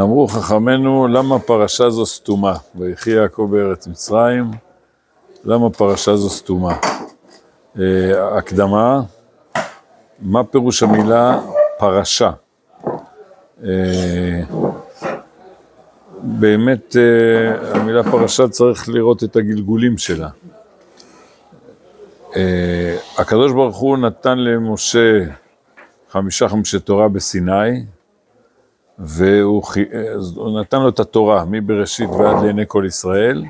אמרו חכמינו, למה פרשה זו סתומה? ויחי יעקב בארץ מצרים, למה פרשה זו סתומה? אה, הקדמה, מה פירוש המילה פרשה? אה, באמת אה, המילה פרשה צריך לראות את הגלגולים שלה. הקדוש ברוך הוא נתן למשה חמישה חמשי תורה בסיני, והוא נתן לו את התורה מבראשית ועד לעיני כל ישראל,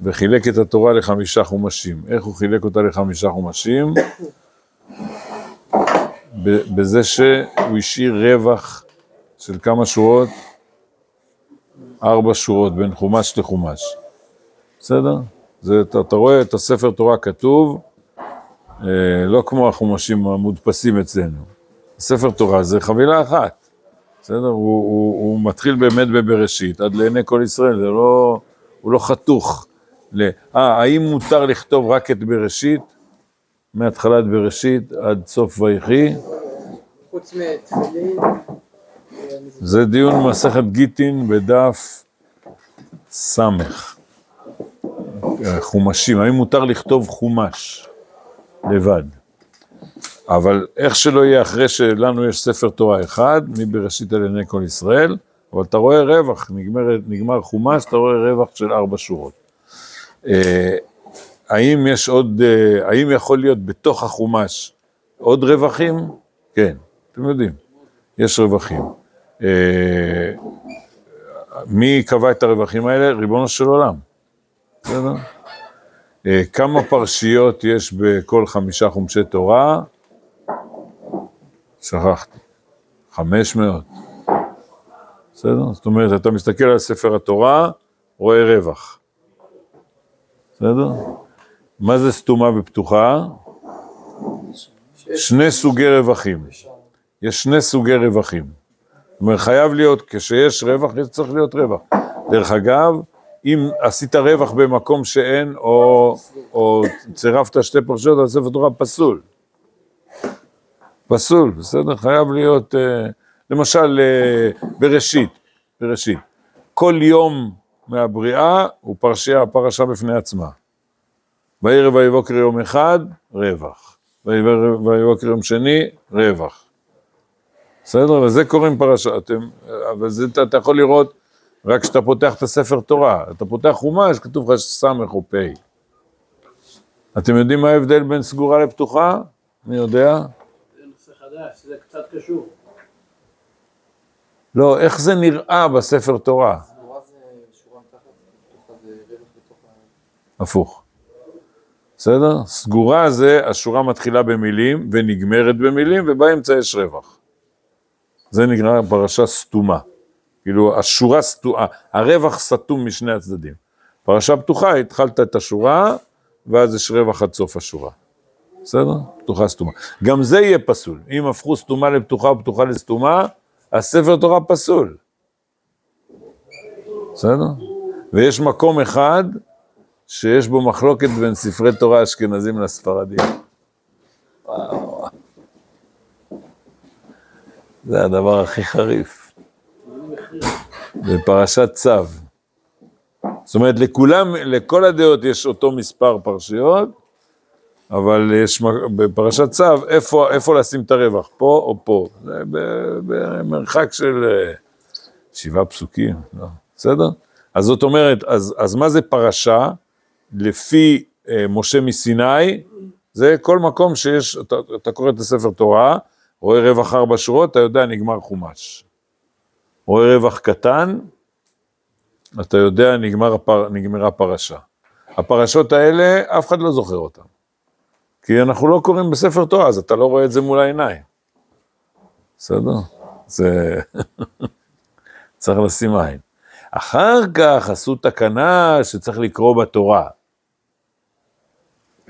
וחילק את התורה לחמישה חומשים. איך הוא חילק אותה לחמישה חומשים? בזה שהוא השאיר רווח של כמה שורות, ארבע שורות בין חומש לחומש. בסדר? זה, אתה, אתה רואה את הספר תורה כתוב, אה, לא כמו החומשים המודפסים אצלנו. ספר תורה זה חבילה אחת, בסדר? הוא, הוא, הוא מתחיל באמת בבראשית, עד לעיני כל ישראל, זה לא, הוא לא חתוך. ל... אה, האם מותר לכתוב רק את בראשית, מהתחלת בראשית עד סוף ויחי? חוץ מתפילין. זה דיון מסכת גיטין בדף סמך. חומשים, האם מותר לכתוב חומש לבד? אבל איך שלא יהיה אחרי שלנו יש ספר תורה אחד, מבראשית על עיני כל ישראל, אבל אתה רואה רווח, נגמר, נגמר חומש, אתה רואה רווח של ארבע שורות. אה, האם יש עוד, אה, האם יכול להיות בתוך החומש עוד רווחים? כן, אתם יודעים, יש רווחים. אה, מי קבע את הרווחים האלה? ריבונו של עולם. בסדר? כמה פרשיות יש בכל חמישה חומשי תורה? שכחתי. חמש מאות. בסדר? זאת אומרת, אתה מסתכל על ספר התורה, רואה רווח. בסדר? מה זה סתומה ופתוחה? שני סוגי רווחים. יש שני סוגי רווחים. זאת אומרת, חייב להיות, כשיש רווח, צריך להיות רווח. דרך אגב, אם עשית רווח במקום שאין, או, או צירפת שתי פרשיות על ספר תורה, פסול. פסול, בסדר? חייב להיות, אה, למשל, אה, בראשית, בראשית. כל יום מהבריאה הוא פרשיה, פרשה בפני עצמה. בערב ויבוקר יום אחד, רווח. ויבוקר יום שני, רווח. בסדר? וזה קוראים פרשה. אתם, אבל זה אתה יכול לראות רק כשאתה פותח את הספר תורה. אתה פותח חומש, כתוב לך סמך או פ'. אתם יודעים מה ההבדל בין סגורה לפתוחה? אני יודע. זה קצת קשור. לא, איך זה נראה בספר תורה? הפוך. בסדר? סגורה זה, השורה מתחילה במילים ונגמרת במילים, ובאמצע יש רווח. זה נקרא פרשה סתומה. כאילו, השורה סתומה, הרווח סתום משני הצדדים. פרשה פתוחה, התחלת את השורה, ואז יש רווח עד סוף השורה. בסדר? פתוחה סתומה. גם זה יהיה פסול. אם הפכו סתומה לפתוחה ופתוחה לסתומה, הספר תורה פסול. בסדר? ויש מקום אחד שיש בו מחלוקת בין ספרי תורה אשכנזים לספרדים. זה הדבר הכי חריף. בפרשת צו. זאת אומרת, לכולם, לכל הדעות יש אותו מספר פרשיות, אבל יש בפרשת צו, איפה, איפה לשים את הרווח, פה או פה? זה במרחק של אה, שבעה פסוקים, לא? בסדר? אז זאת אומרת, אז, אז מה זה פרשה? לפי אה, משה מסיני, זה כל מקום שיש, אתה, אתה קורא את הספר תורה, רואה רווח ארבע שורות, אתה יודע, נגמר חומש. רואה רווח קטן, אתה יודע, נגמר נגמרה פרשה. הפרשות האלה, אף אחד לא זוכר אותן. כי אנחנו לא קוראים בספר תורה, אז אתה לא רואה את זה מול העיניים. בסדר? זה... צריך לשים עין. אחר כך עשו תקנה שצריך לקרוא בתורה.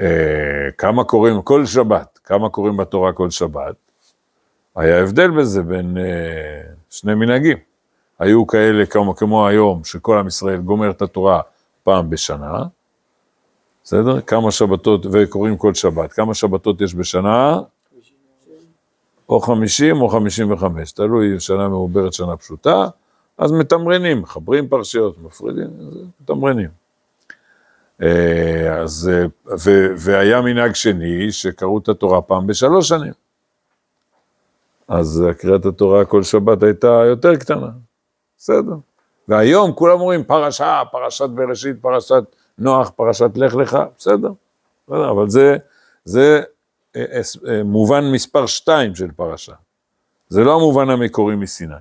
אה, כמה קוראים כל שבת, כמה קוראים בתורה כל שבת, היה הבדל בזה בין אה, שני מנהגים. היו כאלה כמו, כמו היום, שכל עם ישראל גומר את התורה פעם בשנה, בסדר? כמה שבתות, וקוראים כל שבת, כמה שבתות יש בשנה? או חמישים או חמישים וחמש, תלוי שנה מעוברת, שנה פשוטה, אז מתמרנים, מחברים פרשיות, מפרידים, מתמרנים. אה, אז, אה, ו, והיה מנהג שני שקראו את התורה פעם בשלוש שנים. אז קריאת התורה כל שבת הייתה יותר קטנה, בסדר. והיום כולם אומרים פרשה, פרשת בראשית, פרשת נוח, פרשת לך לך, בסדר, בסדר, אבל זה, זה אה, אה, מובן מספר שתיים של פרשה. זה לא המובן המקורי מסיני,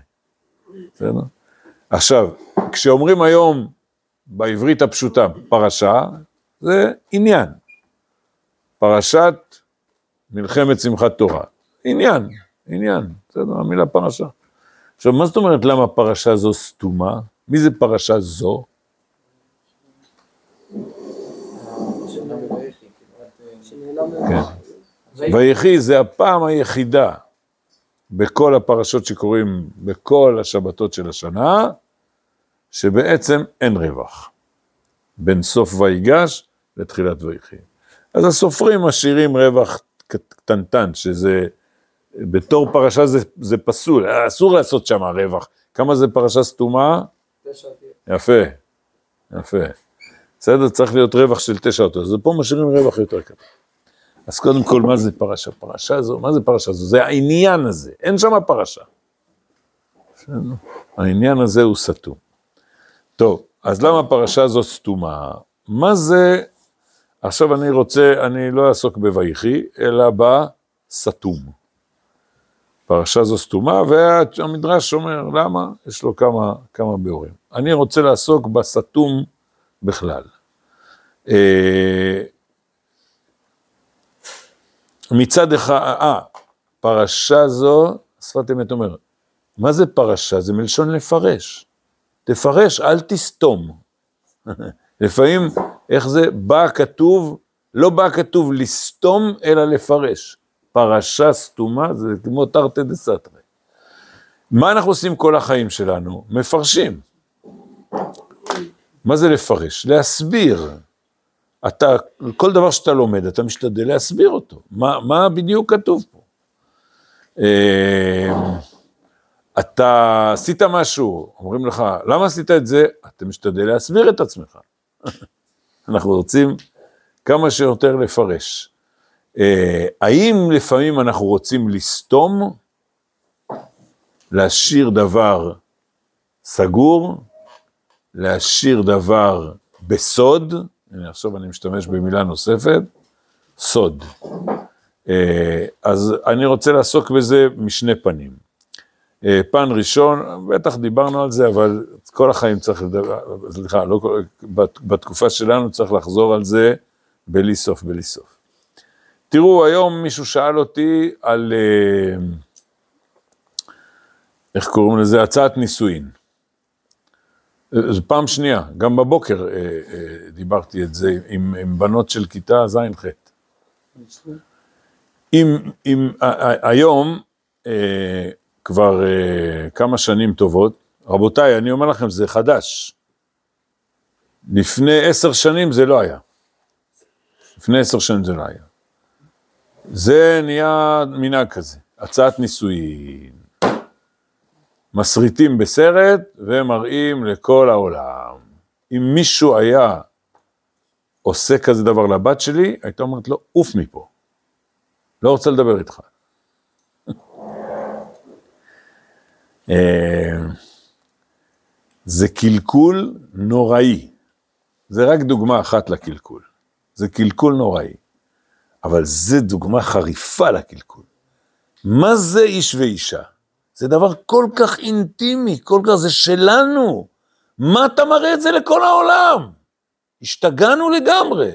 בסדר? עכשיו, כשאומרים היום בעברית הפשוטה פרשה, זה עניין. פרשת מלחמת שמחת תורה. עניין, עניין, בסדר, המילה פרשה. עכשיו, מה זאת אומרת למה פרשה זו סתומה? מי זה פרשה זו? כן. ויחי זה הפעם היחידה בכל הפרשות שקורים בכל השבתות של השנה, שבעצם אין רווח. בין סוף ויגש לתחילת ויחי. אז הסופרים משאירים רווח קטנטן, שזה, בתור פרשה זה, זה פסול, אסור לעשות שם רווח. כמה זה פרשה סתומה? תשע. יפה, יפה. בסדר? צריך להיות רווח של תשע אותות, אז פה משאירים רווח יותר קטן. אז קודם כל, מה זה פרשה? פרשה זו, מה זה פרשה זו? זה העניין הזה, אין שם פרשה. העניין הזה הוא סתום. טוב, אז למה הפרשה זו סתומה? מה זה, עכשיו אני רוצה, אני לא אעסוק בויחי, אלא בסתום. פרשה זו סתומה, והמדרש אומר, למה? יש לו כמה, כמה ביאורים. אני רוצה לעסוק בסתום בכלל. אה, מצד אחד, אה, פרשה זו, שפת אמת אומר, מה זה פרשה? זה מלשון לפרש. תפרש, אל תסתום. לפעמים, איך זה? בא כתוב, לא בא כתוב לסתום, אלא לפרש. פרשה סתומה זה כמו תרתי דה סתרי. מה אנחנו עושים כל החיים שלנו? מפרשים. מה זה לפרש? להסביר. אתה, כל דבר שאתה לומד, אתה משתדל להסביר אותו. מה, מה בדיוק כתוב פה? אה, אתה עשית משהו, אומרים לך, למה עשית את זה? אתה משתדל להסביר את עצמך. אנחנו רוצים כמה שיותר לפרש. אה, האם לפעמים אנחנו רוצים לסתום, להשאיר דבר סגור, להשאיר דבר בסוד, הנה עכשיו אני משתמש במילה נוספת, סוד. אה, אז אני רוצה לעסוק בזה משני פנים. אה, פן ראשון, בטח דיברנו על זה, אבל כל החיים צריך לדבר, סליחה, לא, בתקופה שלנו צריך לחזור על זה בלי סוף, בלי סוף. תראו, היום מישהו שאל אותי על, אה, איך קוראים לזה? הצעת נישואין. זו פעם שנייה, גם בבוקר אה, אה, דיברתי את זה עם, עם בנות של כיתה ז'-ח'. אם, אם היום, כבר כמה שנים טובות, רבותיי, אני אומר לכם, זה חדש. לפני עשר שנים זה לא היה. לפני עשר שנים זה לא היה. זה נהיה מנהג כזה, הצעת נישואין. מסריטים בסרט ומראים לכל העולם. אם מישהו היה עושה כזה דבר לבת שלי, הייתה אומרת לו, עוף מפה. לא רוצה לדבר איתך. אה, זה קלקול נוראי. זה רק דוגמה אחת לקלקול. זה קלקול נוראי. אבל זה דוגמה חריפה לקלקול. מה זה איש ואישה? זה דבר כל כך אינטימי, כל כך, זה שלנו. מה אתה מראה את זה לכל העולם? השתגענו לגמרי.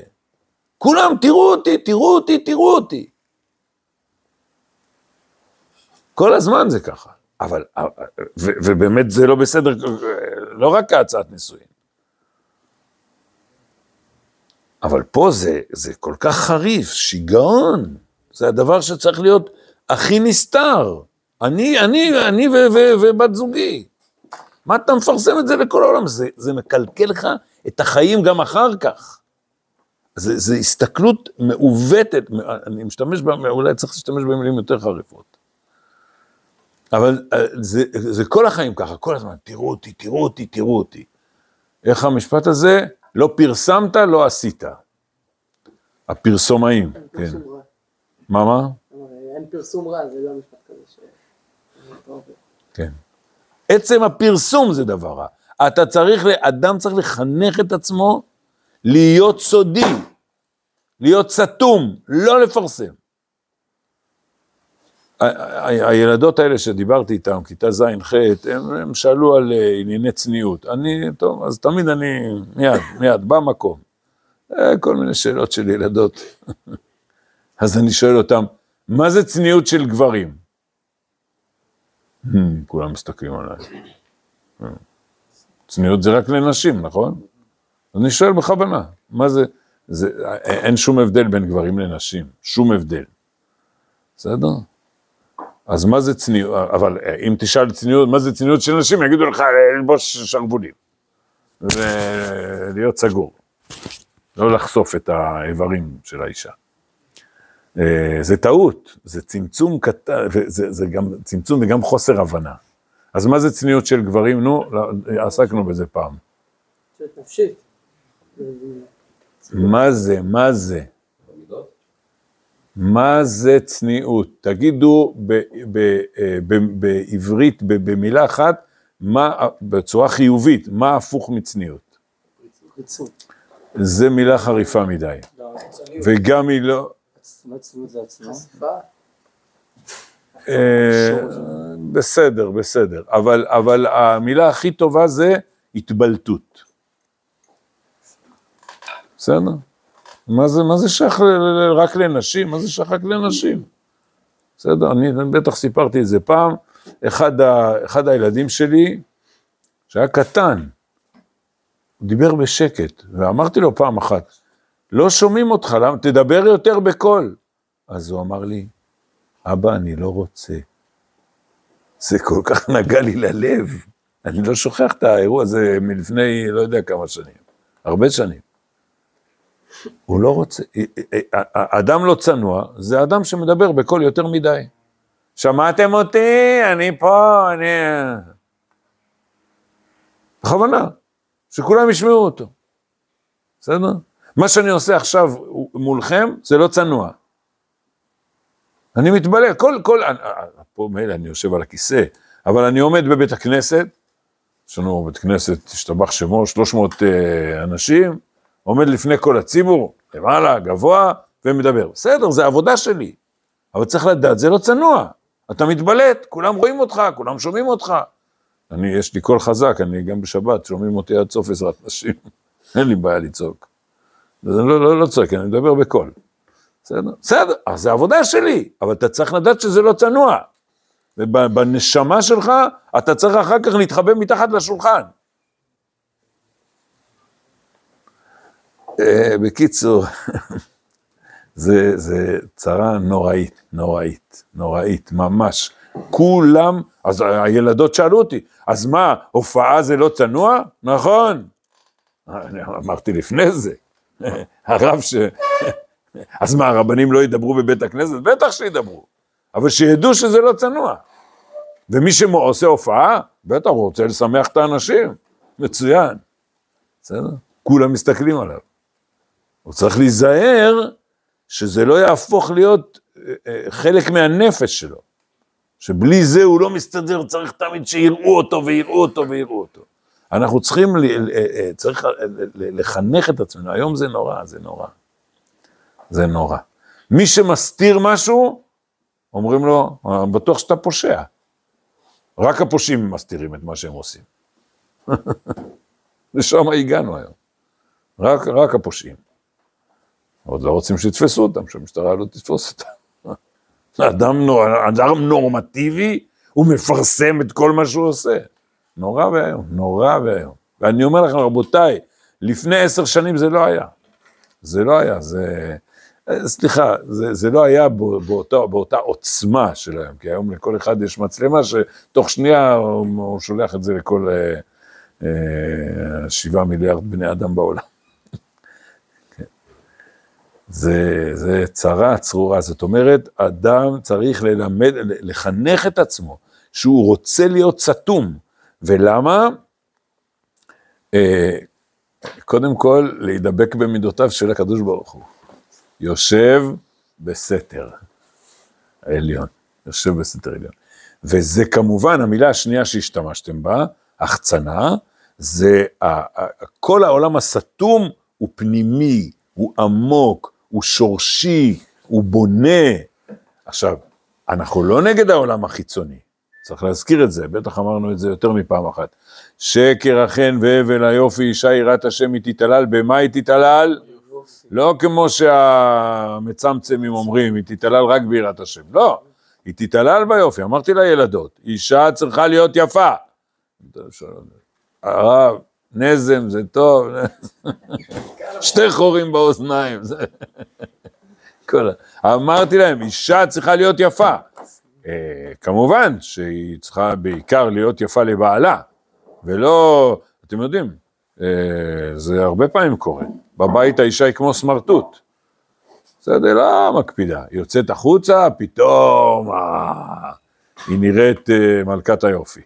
כולם, תראו אותי, תראו אותי, תראו אותי. כל הזמן זה ככה. אבל, ובאמת זה לא בסדר, לא רק ההצעת נישואין. אבל פה זה, זה כל כך חריף, שיגעון. זה הדבר שצריך להיות הכי נסתר. אני, אני, אני ו, ו, ובת זוגי. מה אתה מפרסם את זה לכל העולם? זה, זה מקלקל לך את החיים גם אחר כך. זה, זה הסתכלות מעוותת, אני משתמש, בה, אולי צריך להשתמש במילים יותר חריפות. אבל אה, זה, זה כל החיים ככה, כל הזמן, תראו אותי, תראו אותי, תראו אותי. איך המשפט הזה? לא פרסמת, לא עשית. הפרסומאים, כן. מה, מה? אין פרסום רע, זה לא משפט כזה ש... כן. עצם הפרסום זה דבר רע. אתה צריך, אדם צריך לחנך את עצמו להיות סודי, להיות סתום, לא לפרסם. הילדות האלה שדיברתי איתן, כיתה ז'-ח', הם, הם שאלו על אה, ענייני צניעות. אני, טוב, אז תמיד אני, מיד, מיד, במקום. אה, כל מיני שאלות של ילדות. אז אני שואל אותם, מה זה צניעות של גברים? Hmm, כולם מסתכלים עליי. Hmm. צניעות זה רק לנשים, נכון? אני שואל בכוונה, מה זה, זה, אין שום הבדל בין גברים לנשים, שום הבדל. בסדר? אז מה זה צניעות, אבל אם תשאל צניעות, מה זה צניעות של נשים, יגידו לך ללבוש שרוולים. ולהיות סגור. לא לחשוף את האיברים של האישה. אה, זה טעות, זה צמצום קטן, זה, זה גם צמצום וגם חוסר הבנה. אז מה זה צניעות של גברים? נו, לא, עסקנו בזה פעם. נפשית. מה זה, מה זה? מה זה צניעות? תגידו ב, ב, אה, ב, בעברית, ב, במילה אחת, מה, בצורה חיובית, מה הפוך מצניעות? זה מילה חריפה מדי, לא, צניעות. וגם היא לא... מה צניעות זה עצמו? חשיפה. אה, בסדר, בסדר, אבל, אבל המילה הכי טובה זה התבלטות. בסדר? מה זה, מה זה שייך רק לנשים? מה זה שייך רק לנשים? בסדר, אני בטח סיפרתי את זה פעם, אחד, ה, אחד הילדים שלי, שהיה קטן, הוא דיבר בשקט, ואמרתי לו פעם אחת, לא שומעים אותך, למה? תדבר יותר בקול. אז הוא אמר לי, אבא, אני לא רוצה. זה כל כך נגע לי ללב. אני לא שוכח את האירוע הזה מלפני לא יודע כמה שנים, הרבה שנים. הוא לא רוצה, אדם לא צנוע, זה אדם שמדבר בקול יותר מדי. שמעתם אותי? אני פה, אני... בכוונה, שכולם ישמעו אותו. בסדר? מה שאני עושה עכשיו מולכם, זה לא צנוע. אני מתבלט, כל, כל, אני- פה מילא אני יושב על הכיסא, אבל אני עומד בבית הכנסת, יש לנו בית כנסת, השתבח שמו, 300 אה, אנשים, עומד לפני כל הציבור, למעלה, גבוה, ומדבר. בסדר, זה עבודה שלי, אבל צריך לדעת, זה לא צנוע. אתה מתבלט, כולם רואים אותך, כולם שומעים אותך. אני, יש לי קול חזק, אני גם בשבת, שומעים אותי עד סוף עזרת נשים, אין לי בעיה לצעוק. אז אני לא, לא, לא צועק, אני מדבר בקול. בסדר? בסדר, אז זה עבודה שלי, אבל אתה צריך לדעת שזה לא צנוע. ובנשמה שלך, אתה צריך אחר כך להתחבא מתחת לשולחן. אה, בקיצור, זה, זה צרה נוראית, נוראית, נוראית, ממש. כולם, אז הילדות שאלו אותי, אז מה, הופעה זה לא צנוע? נכון. אני אמרתי לפני זה, הרב ש... אז מה, הרבנים לא ידברו בבית הכנסת? בטח שידברו, אבל שידעו שזה לא צנוע. ומי שעושה הופעה, בטח הוא רוצה לשמח את האנשים, מצוין. בסדר? כולם מסתכלים עליו. הוא צריך להיזהר שזה לא יהפוך להיות אה, אה, חלק מהנפש שלו. שבלי זה הוא לא מסתדר, צריך תמיד שיראו אותו ויראו אותו ויראו אותו. אנחנו צריכים, ל, ל, אה, צריך לחנך את עצמנו, היום זה נורא, זה נורא. זה נורא. מי שמסתיר משהו, אומרים לו, "אה, בטוח שאתה פושע. רק הפושעים מסתירים את מה שהם עושים. לשם הגענו היום. רק, רק הפושעים. עוד לא רוצים שיתפסו אותם, שהמשטרה לא תתפוס אותם. אדם, נור, אדם נורמטיבי, הוא מפרסם את כל מה שהוא עושה. נורא ואיום, נורא ואיום. ואני אומר לכם, רבותיי, לפני עשר שנים זה לא היה. זה לא היה, זה... אה, סליחה, זה, זה לא היה בא- באותה, באותה עוצמה של היום, כי היום לכל אחד יש מצלמה שתוך שנייה הוא, הוא שולח את זה לכל אה, אה, שבעה מיליארד בני אדם בעולם. כן. זה, זה צרה צרורה, זאת אומרת, אדם צריך ללמד, לחנך את עצמו, שהוא רוצה להיות סתום. ולמה? אה, קודם כל, להידבק במידותיו של הקדוש ברוך הוא. יושב בסתר העליון, יושב בסתר עליון. וזה כמובן, המילה השנייה שהשתמשתם בה, החצנה, זה כל העולם הסתום הוא פנימי, הוא עמוק, הוא שורשי, הוא בונה. עכשיו, אנחנו לא נגד העולם החיצוני, צריך להזכיר את זה, בטח אמרנו את זה יותר מפעם אחת. שקר החן והבל היופי, אישה יראת השם היא תתעלל, במה היא תתעלל? לא כמו שהמצמצמים אומרים, היא תתעלל רק ביראת השם. לא, היא תתעלל ביופי. אמרתי לילדות, אישה צריכה להיות יפה. הרב, נזם זה טוב, שתי חורים באוזניים. זה- אמרתי להם, אישה צריכה להיות יפה. אה, כמובן שהיא צריכה בעיקר להיות יפה לבעלה, ולא, אתם יודעים, אה, זה הרבה פעמים קורה. בבית האישה היא כמו סמרטוט. בסדר, לא מקפידה. היא יוצאת החוצה, פתאום אה, היא נראית אה, מלכת היופי.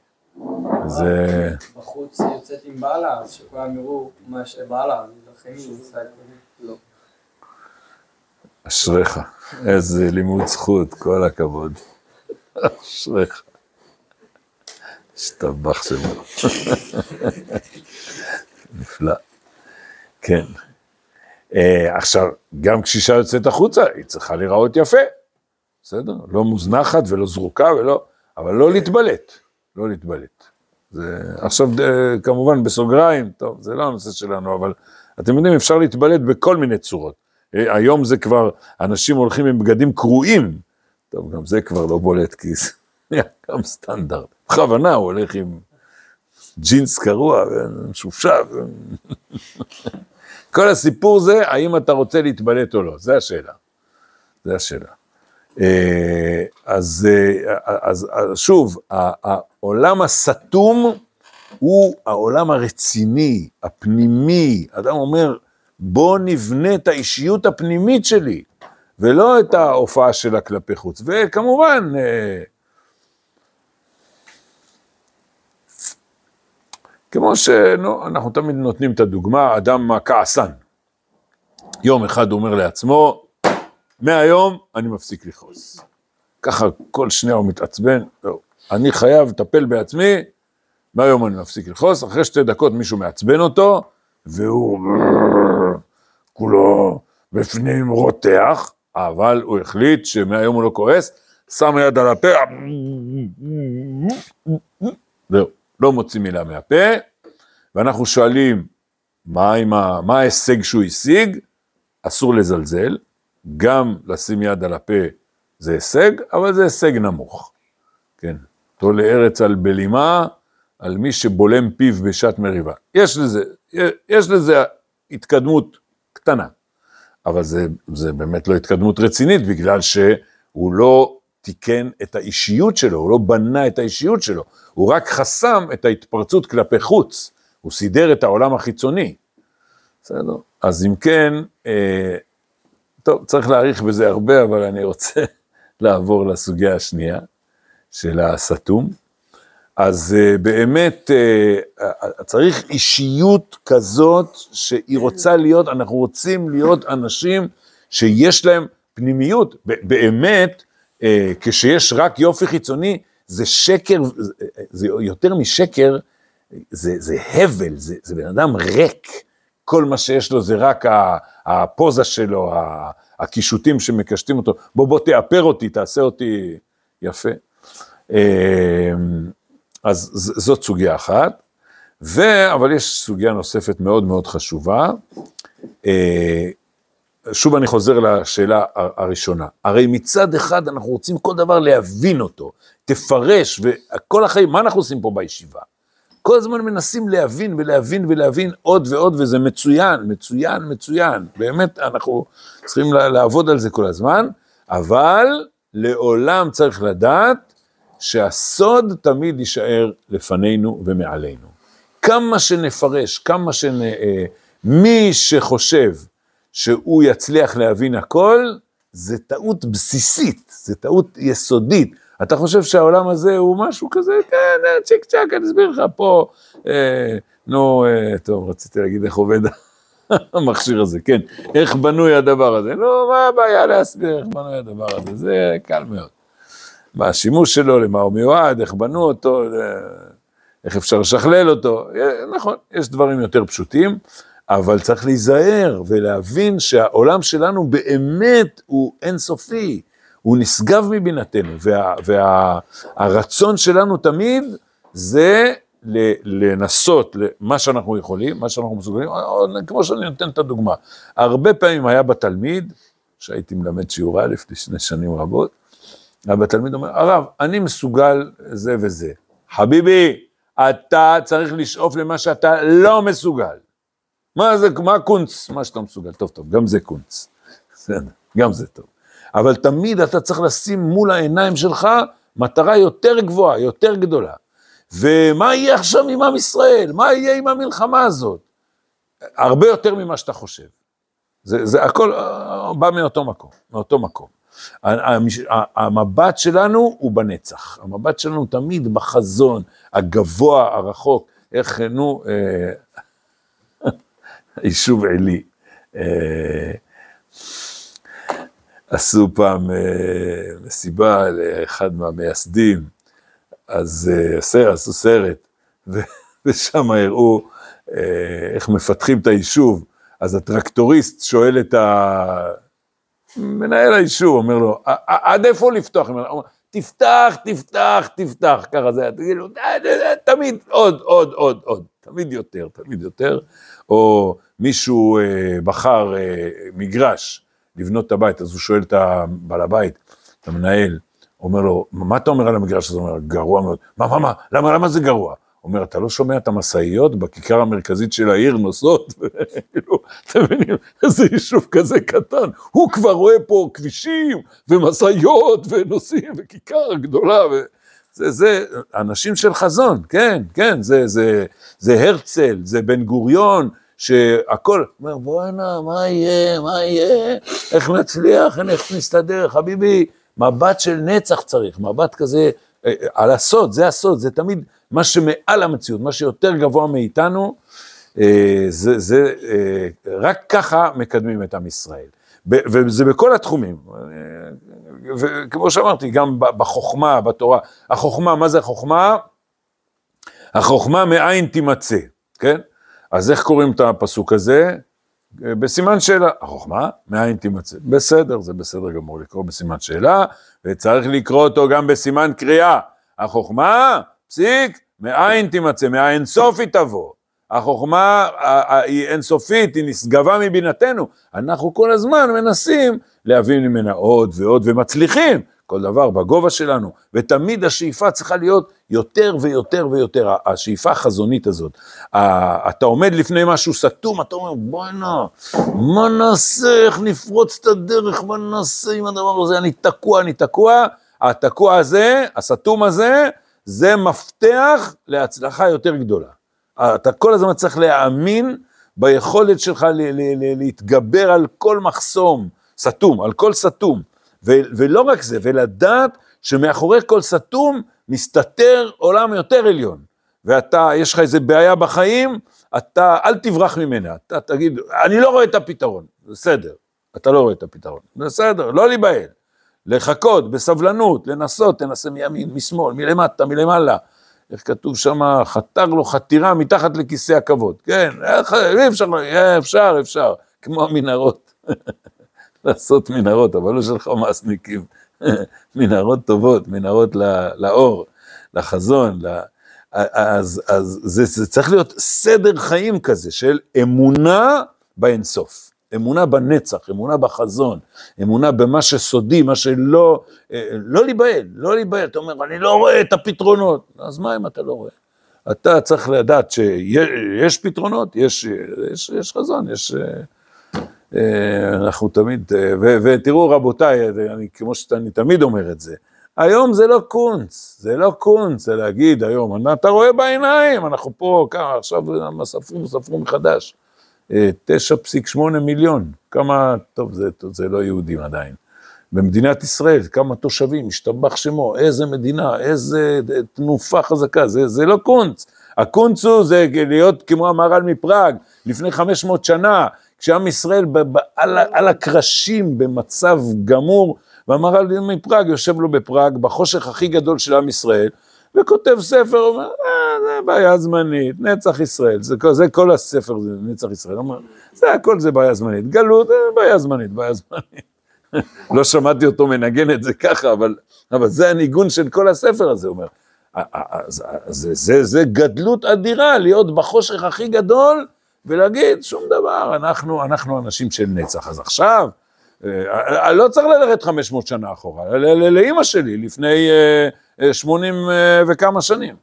זה... בחוץ היא יוצאת עם בעלה, אז שכולם יראו מה יש לבעלה, לכן היא עושה את זה. לא. אשריך, איזה לימוד זכות, כל הכבוד. אשריך. השתבח שלו. נפלא. כן. אה, עכשיו, גם כשאישה יוצאת החוצה, היא צריכה להיראות יפה. בסדר? לא מוזנחת ולא זרוקה ולא... אבל לא להתבלט. לא להתבלט. זה, עכשיו, אה, כמובן, בסוגריים, טוב, זה לא הנושא שלנו, אבל אתם יודעים, אפשר להתבלט בכל מיני צורות. אה, היום זה כבר, אנשים הולכים עם בגדים קרועים. טוב, גם זה כבר לא בולט, כי זה נהיה גם סטנדרט. בכוונה הוא הולך עם ג'ינס קרוע ומשופשף. כל הסיפור זה, האם אתה רוצה להתבלט או לא, זה השאלה. זה השאלה. אה, אז, אה, אז, אז שוב, העולם הסתום הוא העולם הרציני, הפנימי. אדם אומר, בוא נבנה את האישיות הפנימית שלי, ולא את ההופעה שלה כלפי חוץ. וכמובן, אה, כמו שאנחנו תמיד נותנים את הדוגמה, אדם כעסן. יום אחד אומר לעצמו, מהיום אני מפסיק לכעוס. ככה כל שנייה הוא מתעצבן, לא, אני חייב לטפל בעצמי, מהיום אני מפסיק לכעוס, אחרי שתי דקות מישהו מעצבן אותו, והוא כולו בפנים רותח, אבל הוא החליט שמהיום הוא לא כועס, שם יד על הפה, זהו, לא מוציא מילה מהפה, ואנחנו שואלים, מה, ההישג שהוא השיג? אסור לזלזל, גם לשים יד על הפה זה הישג, אבל זה הישג נמוך. כן, תולה ארץ על בלימה, על מי שבולם פיו בשעת מריבה. יש לזה, יש לזה התקדמות קטנה, אבל זה, זה באמת לא התקדמות רצינית, בגלל שהוא לא תיקן את האישיות שלו, הוא לא בנה את האישיות שלו, הוא רק חסם את ההתפרצות כלפי חוץ, הוא סידר את העולם החיצוני. בסדר? אז אם כן, אה, טוב, צריך להאריך בזה הרבה, אבל אני רוצה לעבור לסוגיה השנייה של הסתום. אז uh, באמת uh, צריך אישיות כזאת שהיא רוצה להיות, אנחנו רוצים להיות אנשים שיש להם פנימיות. באמת, כשיש רק יופי חיצוני, זה שקר, זה, יותר משקר, זה, זה הבל, זה, זה בן אדם ריק. כל מה שיש לו זה רק הפוזה שלו, הקישוטים שמקשטים אותו. בוא, בוא תאפר אותי, תעשה אותי יפה. אז זאת סוגיה אחת, ו... אבל יש סוגיה נוספת מאוד מאוד חשובה. אה, שוב אני חוזר לשאלה הראשונה. הרי מצד אחד אנחנו רוצים כל דבר להבין אותו, תפרש, וכל החיים, מה אנחנו עושים פה בישיבה? כל הזמן מנסים להבין ולהבין ולהבין עוד ועוד, וזה מצוין, מצוין, מצוין. באמת, אנחנו צריכים לעבוד על זה כל הזמן, אבל לעולם צריך לדעת שהסוד תמיד יישאר לפנינו ומעלינו. כמה שנפרש, כמה שנ... אה, מי שחושב שהוא יצליח להבין הכל, זה טעות בסיסית, זה טעות יסודית. אתה חושב שהעולם הזה הוא משהו כזה, כן, אה, צ'יק צ'אק, אני אסביר לך פה, אה, נו, אה, טוב, רציתי להגיד איך עובד המכשיר הזה, כן, איך בנוי הדבר הזה, נו, מה הבעיה להסביר איך בנוי הדבר הזה, זה קל מאוד. מה השימוש שלו, למה הוא מיועד, איך בנו אותו, איך אפשר לשכלל אותו, נכון, יש דברים יותר פשוטים, אבל צריך להיזהר ולהבין שהעולם שלנו באמת הוא אינסופי, הוא נשגב מבינתנו, והרצון וה, שלנו תמיד זה לנסות מה שאנחנו יכולים, מה שאנחנו מסוגלים, כמו שאני נותן את הדוגמה. הרבה פעמים היה בתלמיד, שהייתי מלמד שיעורי א' לפני שנים רבות, היה בתלמיד אומר, הרב, אני מסוגל זה וזה. חביבי, אתה צריך לשאוף למה שאתה לא מסוגל. מה זה, מה קונץ? מה שאתה מסוגל. טוב, טוב, גם זה קונץ. בסדר, גם זה טוב. אבל תמיד אתה צריך לשים מול העיניים שלך מטרה יותר גבוהה, יותר גדולה. ומה יהיה עכשיו עם עם ישראל? מה יהיה עם המלחמה הזאת? הרבה יותר ממה שאתה חושב. זה, זה הכל אה, בא מאותו מקום, מאותו מקום. המבט שלנו הוא בנצח, המבט שלנו תמיד בחזון הגבוה, הרחוק, איך, נו, אה, יישוב עלי. אה, עשו פעם אה, מסיבה לאחד מהמייסדים, אז אה, עשו סרט, ושם הראו איך מפתחים את היישוב. אז הטרקטוריסט שואל את מנהל היישוב, אומר לו, עד איפה לפתוח? הוא אומר, תפתח, תפתח, תפתח, ככה זה היה, תגיד לו, תמיד עוד, עוד, עוד, עוד, תמיד יותר, תמיד יותר. או מישהו אה, בחר אה, מגרש לבנות את הבית, אז הוא שואל את הבעל הבית, את המנהל, אומר לו, מה אתה אומר על המגרש הזה? הוא אומר, גרוע מאוד. מה, מה, מה, למה, למה זה גרוע? אומר, אתה לא שומע את המשאיות בכיכר המרכזית של העיר נוסעות? כאילו, אתם מבינים, איזה יישוב כזה קטן, הוא כבר רואה פה כבישים ומשאיות ונוסעים וכיכר גדולה. ו... זה, זה אנשים של חזון, כן, כן, זה, זה, זה הרצל, זה בן גוריון, שהכל, אומר בואנה, מה יהיה, מה יהיה, איך נצליח, איך נסתדר, חביבי, מבט של נצח צריך, מבט כזה, על הסוד, זה הסוד, זה תמיד מה שמעל המציאות, מה שיותר גבוה מאיתנו, אה, זה, זה רק ככה מקדמים את עם ישראל. וזה בכל התחומים, וכמו שאמרתי, גם בחוכמה, בתורה. החוכמה, מה זה החוכמה? החוכמה מאין תימצא, כן? אז איך קוראים את הפסוק הזה? בסימן שאלה. החוכמה מאין תימצא. בסדר, זה בסדר גמור לקרוא בסימן שאלה, וצריך לקרוא אותו גם בסימן קריאה. החוכמה, פסיק, מאין תימצא, מאין סוף היא תבוא. החוכמה היא אינסופית, היא נשגבה מבינתנו. אנחנו כל הזמן מנסים להבין ממנה עוד ועוד, ומצליחים, כל דבר בגובה שלנו, ותמיד השאיפה צריכה להיות יותר ויותר ויותר, השאיפה החזונית הזאת. אתה עומד לפני משהו סתום, אתה אומר, בואנה, מה נעשה, איך נפרוץ את הדרך, מה נעשה עם הדבר הזה, אני תקוע, אני תקוע. התקוע הזה, הסתום הזה, זה מפתח להצלחה יותר גדולה. אתה כל הזמן צריך להאמין ביכולת שלך להתגבר על כל מחסום סתום, על כל סתום. ולא רק זה, ולדעת שמאחורי כל סתום מסתתר עולם יותר עליון. ואתה, יש לך איזה בעיה בחיים, אתה, אל תברח ממנה, אתה תגיד, אני לא רואה את הפתרון, בסדר, אתה לא רואה את הפתרון, בסדר, לא להיבהל, לחכות, בסבלנות, לנסות, תנסה מימין, משמאל, מלמטה, מלמעלה. איך כתוב שם, חתר לו חתירה מתחת לכיסא הכבוד, כן, אי אפשר, אפשר, אפשר, כמו המנהרות. לעשות מנהרות, אבל לא של חמאסניקים, מנהרות טובות, מנהרות לאור, לחזון, אז, אז זה, זה צריך להיות סדר חיים כזה של אמונה באינסוף, אמונה בנצח, אמונה בחזון, אמונה במה שסודי, מה שלא, אה, לא להיבהל, לא להיבהל, אתה אומר, אני לא רואה את הפתרונות, אז מה אם אתה לא רואה? אתה צריך לדעת שיש פתרונות, יש, יש, יש חזון, יש... אה, אנחנו תמיד, אה, ותראו רבותיי, אני, כמו שאני תמיד אומר את זה, היום זה לא קונץ, זה לא קונץ, זה להגיד היום, אתה רואה בעיניים, אנחנו פה, כמה, עכשיו ספרו, ספרו מחדש, 9.8 אה, מיליון, כמה, טוב, זה, זה לא יהודים עדיין, במדינת ישראל, כמה תושבים, השתבח שמו, איזה מדינה, איזה תנופה חזקה, זה, זה לא קונץ. הקונץ הוא זה להיות כמו המהר"ל מפראג, לפני 500 שנה, כשעם ישראל ב, ב, על, על הקרשים במצב גמור, והמהר"ל מפראג יושב לו בפראג, בחושך הכי גדול של עם ישראל, וכותב ספר, אומר, אה, זה בעיה זמנית, נצח ישראל, זה, זה כל הספר, זה נצח ישראל, אומר, זה הכל זה בעיה זמנית, גלות, אה, בעיה זמנית, בעיה זמנית. לא שמעתי אותו מנגן את זה ככה, אבל, אבל זה הניגון של כל הספר הזה, הוא אומר. זה, זה, זה, זה גדלות אדירה, להיות בחושך הכי גדול, ולהגיד שום דבר, אנחנו, אנחנו אנשים של נצח. אז עכשיו, אה, לא צריך ללכת 500 שנה אחורה, לאימא שלי, לפני 80 אה, אה, וכמה שנים.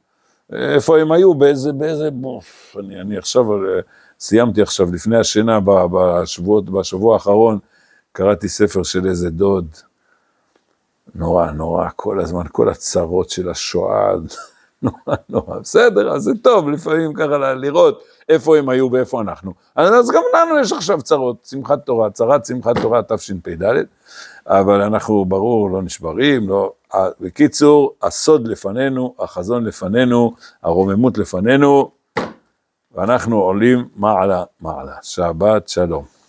איפה הם היו, באיזה, באיזה, בוף, אני, אני עכשיו, סיימתי עכשיו, לפני השינה, בשבועות, בשבוע האחרון, קראתי ספר של איזה דוד, נורא, נורא, כל הזמן, כל הצרות של השואה, נורא, נורא, בסדר, אז זה טוב לפעמים ככה לראות איפה הם היו ואיפה אנחנו. אז גם לנו יש עכשיו צרות, שמחת תורה, צרת שמחת תורה תשפ"ד, אבל אנחנו, ברור, לא נשברים, לא... בקיצור, הסוד לפנינו, החזון לפנינו, הרוממות לפנינו, ואנחנו עולים מעלה מעלה. שבת שלום.